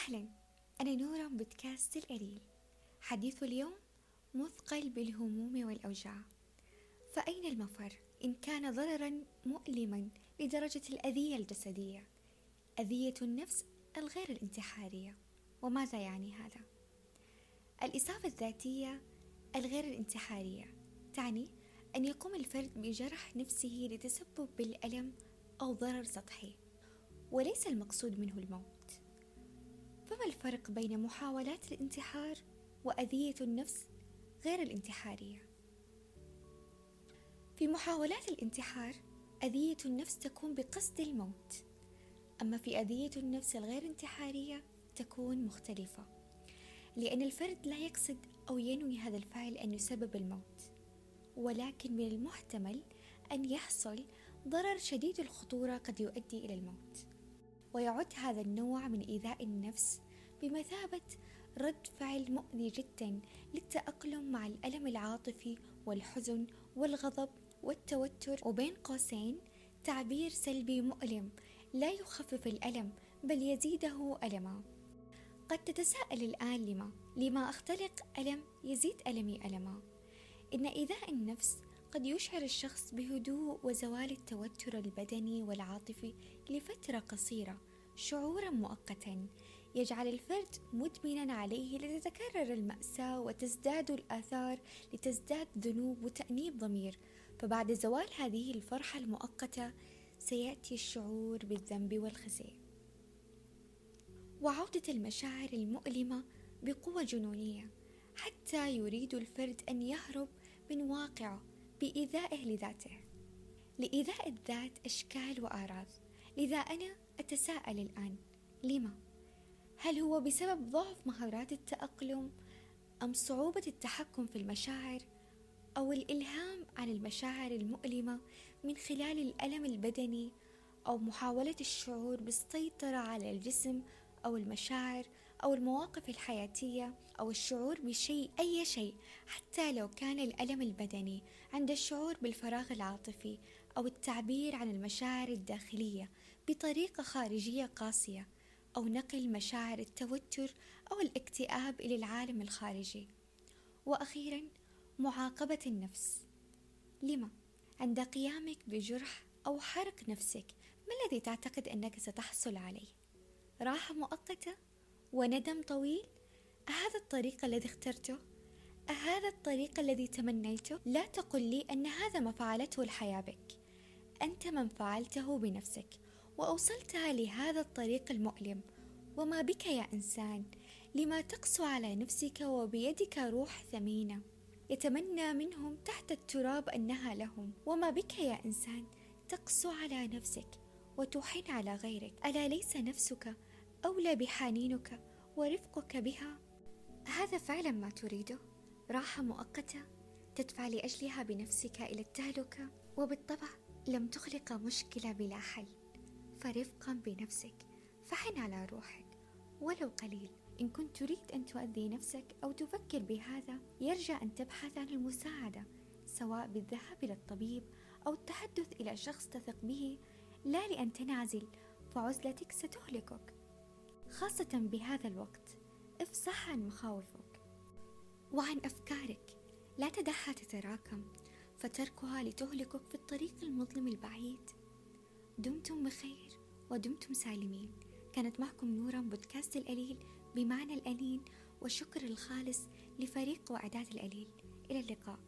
أهلا. أنا نورة من بودكاست القليل. حديث اليوم مثقل بالهموم والأوجاع. فأين المفر إن كان ضررا مؤلما لدرجة الأذية الجسدية؟ أذية النفس الغير الانتحارية. وماذا يعني هذا؟ الإصابة الذاتية الغير الانتحارية تعني أن يقوم الفرد بجرح نفسه لتسبب بالألم أو ضرر سطحي. وليس المقصود منه الموت. فما الفرق بين محاولات الانتحار وأذية النفس غير الانتحارية؟ في محاولات الانتحار أذية النفس تكون بقصد الموت. أما في أذية النفس الغير انتحارية تكون مختلفة لأن الفرد لا يقصد أو ينوي هذا الفعل أن يسبب الموت. ولكن من المحتمل أن يحصل ضرر شديد الخطورة قد يؤدي إلى الموت. ويعد هذا النوع من إيذاء النفس بمثابة رد فعل مؤذي جدا للتأقلم مع الألم العاطفي والحزن والغضب والتوتر. وبين قوسين تعبير سلبي مؤلم لا يخفف الألم بل يزيده ألما. قد تتساءل الآن لما؟ لما أختلق ألم يزيد ألمي ألما. إن إيذاء النفس قد يشعر الشخص بهدوء وزوال التوتر البدني والعاطفي لفترة قصيرة شعورا مؤقتا. يجعل الفرد مدمنا عليه لتتكرر المأساة وتزداد الآثار لتزداد ذنوب وتأنيب ضمير. فبعد زوال هذه الفرحة المؤقتة سيأتي الشعور بالذنب والخزي. وعودة المشاعر المؤلمة بقوة جنونية حتى يريد الفرد أن يهرب من واقعه بإيذائه لذاته لإيذاء الذات أشكال وآراض لذا أنا أتساءل الآن لما؟ هل هو بسبب ضعف مهارات التأقلم أم صعوبة التحكم في المشاعر أو الإلهام عن المشاعر المؤلمة من خلال الألم البدني أو محاولة الشعور بالسيطرة على الجسم أو المشاعر أو المواقف الحياتية أو الشعور بشيء أي شيء حتى لو كان الألم البدني عند الشعور بالفراغ العاطفي أو التعبير عن المشاعر الداخلية بطريقة خارجية قاسية أو نقل مشاعر التوتر أو الاكتئاب إلى العالم الخارجي وأخيرا معاقبة النفس لما؟ عند قيامك بجرح أو حرق نفسك ما الذي تعتقد أنك ستحصل عليه؟ راحة مؤقتة وندم طويل؟ أهذا الطريق الذي اخترته؟ أهذا الطريق الذي تمنيته؟ لا تقل لي أن هذا ما فعلته الحياة بك. أنت من فعلته بنفسك وأوصلتها لهذا الطريق المؤلم. وما بك يا إنسان؟ لما تقسو على نفسك وبيدك روح ثمينة. يتمنى منهم تحت التراب أنها لهم. وما بك يا إنسان؟ تقسو على نفسك وتحن على غيرك. ألا ليس نفسك أولى بحنينك ورفقك بها. هذا فعلا ما تريده. راحة مؤقتة تدفع لأجلها بنفسك إلى التهلكة وبالطبع لم تخلق مشكلة بلا حل. فرفقا بنفسك فحن على روحك. ولو قليل إن كنت تريد أن تؤذي نفسك أو تفكر بهذا يرجى أن تبحث عن المساعدة سواء بالذهاب إلى الطبيب أو التحدث إلى شخص تثق به. لا لأن تنعزل فعزلتك ستهلكك. خاصة بهذا الوقت. افصح عن مخاوفك. وعن أفكارك. لا تدعها تتراكم. فتركها لتهلكك في الطريق المظلم البعيد. دمتم بخير ودمتم سالمين. كانت معكم نورا بودكاست القليل بمعنى الأنين والشكر الخالص لفريق وإعداد القليل إلى اللقاء.